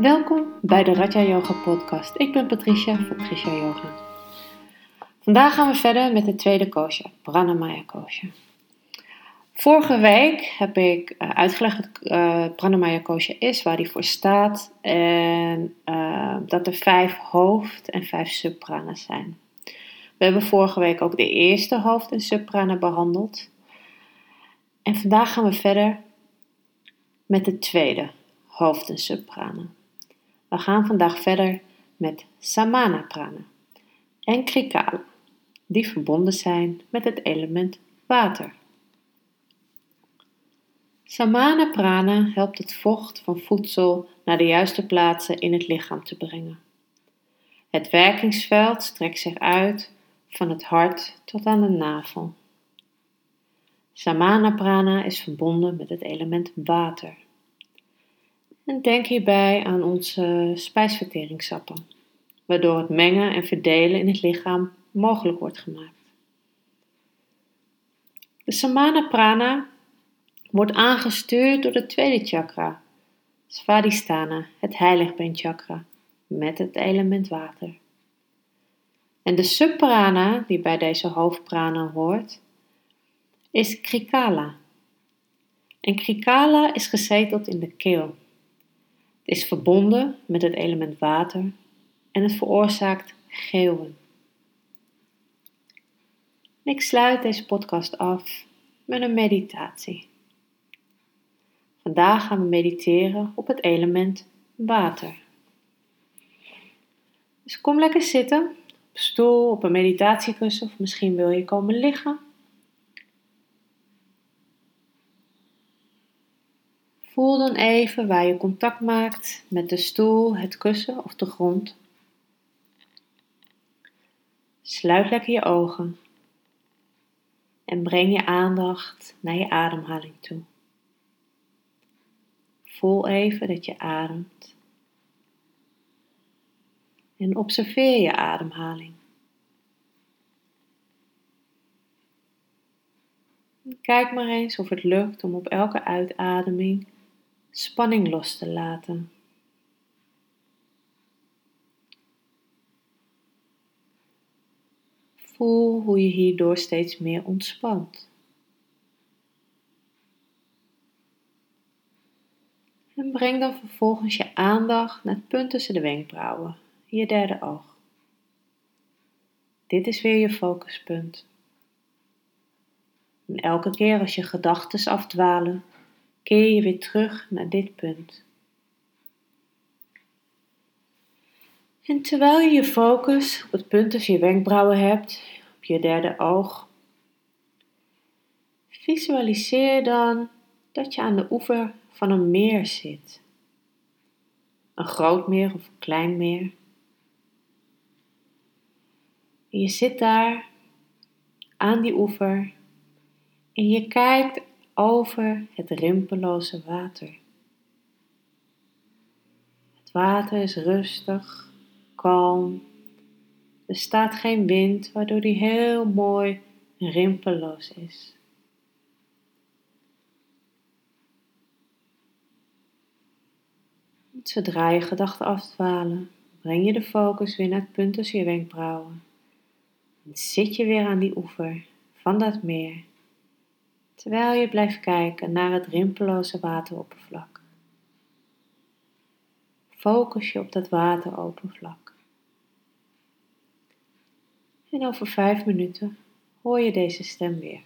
Welkom bij de Raja Yoga podcast. Ik ben Patricia van Patricia Yoga. Vandaag gaan we verder met de tweede kosha, Pranamaya kosha. Vorige week heb ik uh, uitgelegd wat uh, Pranamaya kosha is, waar die voor staat en uh, dat er vijf hoofd- en vijf subpranas zijn. We hebben vorige week ook de eerste hoofd- en subprana behandeld. En vandaag gaan we verder met de tweede hoofd- en subprana. We gaan vandaag verder met Samana prana en Krikala, die verbonden zijn met het element water. Samana prana helpt het vocht van voedsel naar de juiste plaatsen in het lichaam te brengen. Het werkingsveld strekt zich uit van het hart tot aan de navel. Samana prana is verbonden met het element water. En denk hierbij aan onze spijsverteringssappen, waardoor het mengen en verdelen in het lichaam mogelijk wordt gemaakt. De Samana Prana wordt aangestuurd door de tweede chakra, Svadhisthana, het heiligbeenchakra, met het element water. En de subprana, die bij deze hoofdprana hoort, is Krikala. En Krikala is gezeteld in de keel is verbonden met het element water en het veroorzaakt geeuwen. Ik sluit deze podcast af met een meditatie. Vandaag gaan we mediteren op het element water. Dus kom lekker zitten, op een stoel, op een meditatiekussen of misschien wil je komen liggen. Voel dan even waar je contact maakt met de stoel, het kussen of de grond. Sluit lekker je ogen en breng je aandacht naar je ademhaling toe. Voel even dat je ademt en observeer je ademhaling. Kijk maar eens of het lukt om op elke uitademing spanning los te laten. Voel hoe je hierdoor steeds meer ontspant. En breng dan vervolgens je aandacht naar het punt tussen de wenkbrauwen, je derde oog. Dit is weer je focuspunt. En elke keer als je gedachten afdwalen, keer je weer terug naar dit punt. En terwijl je je focus op het punt tussen je wenkbrauwen hebt, op je derde oog, visualiseer dan dat je aan de oever van een meer zit. Een groot meer of een klein meer. Je zit daar aan die oever en je kijkt over het rimpeloze water. Het water is rustig, kalm. Er staat geen wind, waardoor die heel mooi rimpeloos is. Zodra je gedachten afdwalen, breng je de focus weer naar het punt tussen je wenkbrauwen. En zit je weer aan die oever van dat meer terwijl je blijft kijken naar het rimpeloze wateroppervlak. Focus je op dat wateroppervlak. En over vijf minuten hoor je deze stem weer.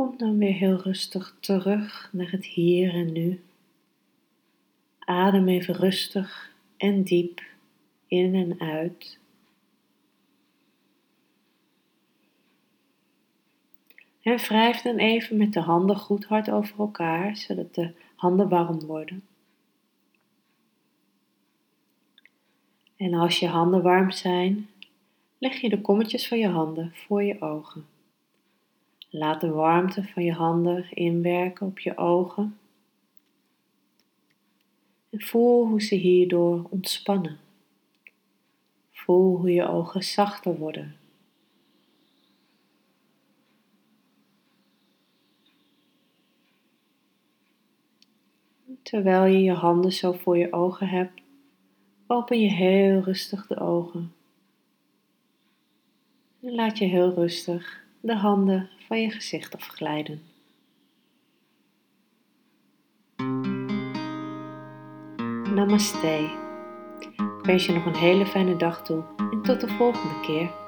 Kom dan weer heel rustig terug naar het hier en nu. Adem even rustig en diep in en uit. En wrijf dan even met de handen goed hard over elkaar, zodat de handen warm worden. En als je handen warm zijn, leg je de kommetjes van je handen voor je ogen. Laat de warmte van je handen inwerken op je ogen. En voel hoe ze hierdoor ontspannen. Voel hoe je ogen zachter worden. Terwijl je je handen zo voor je ogen hebt, open je heel rustig de ogen. En laat je heel rustig de handen van je gezicht afglijden. Namaste. Ik wens je nog een hele fijne dag toe en tot de volgende keer.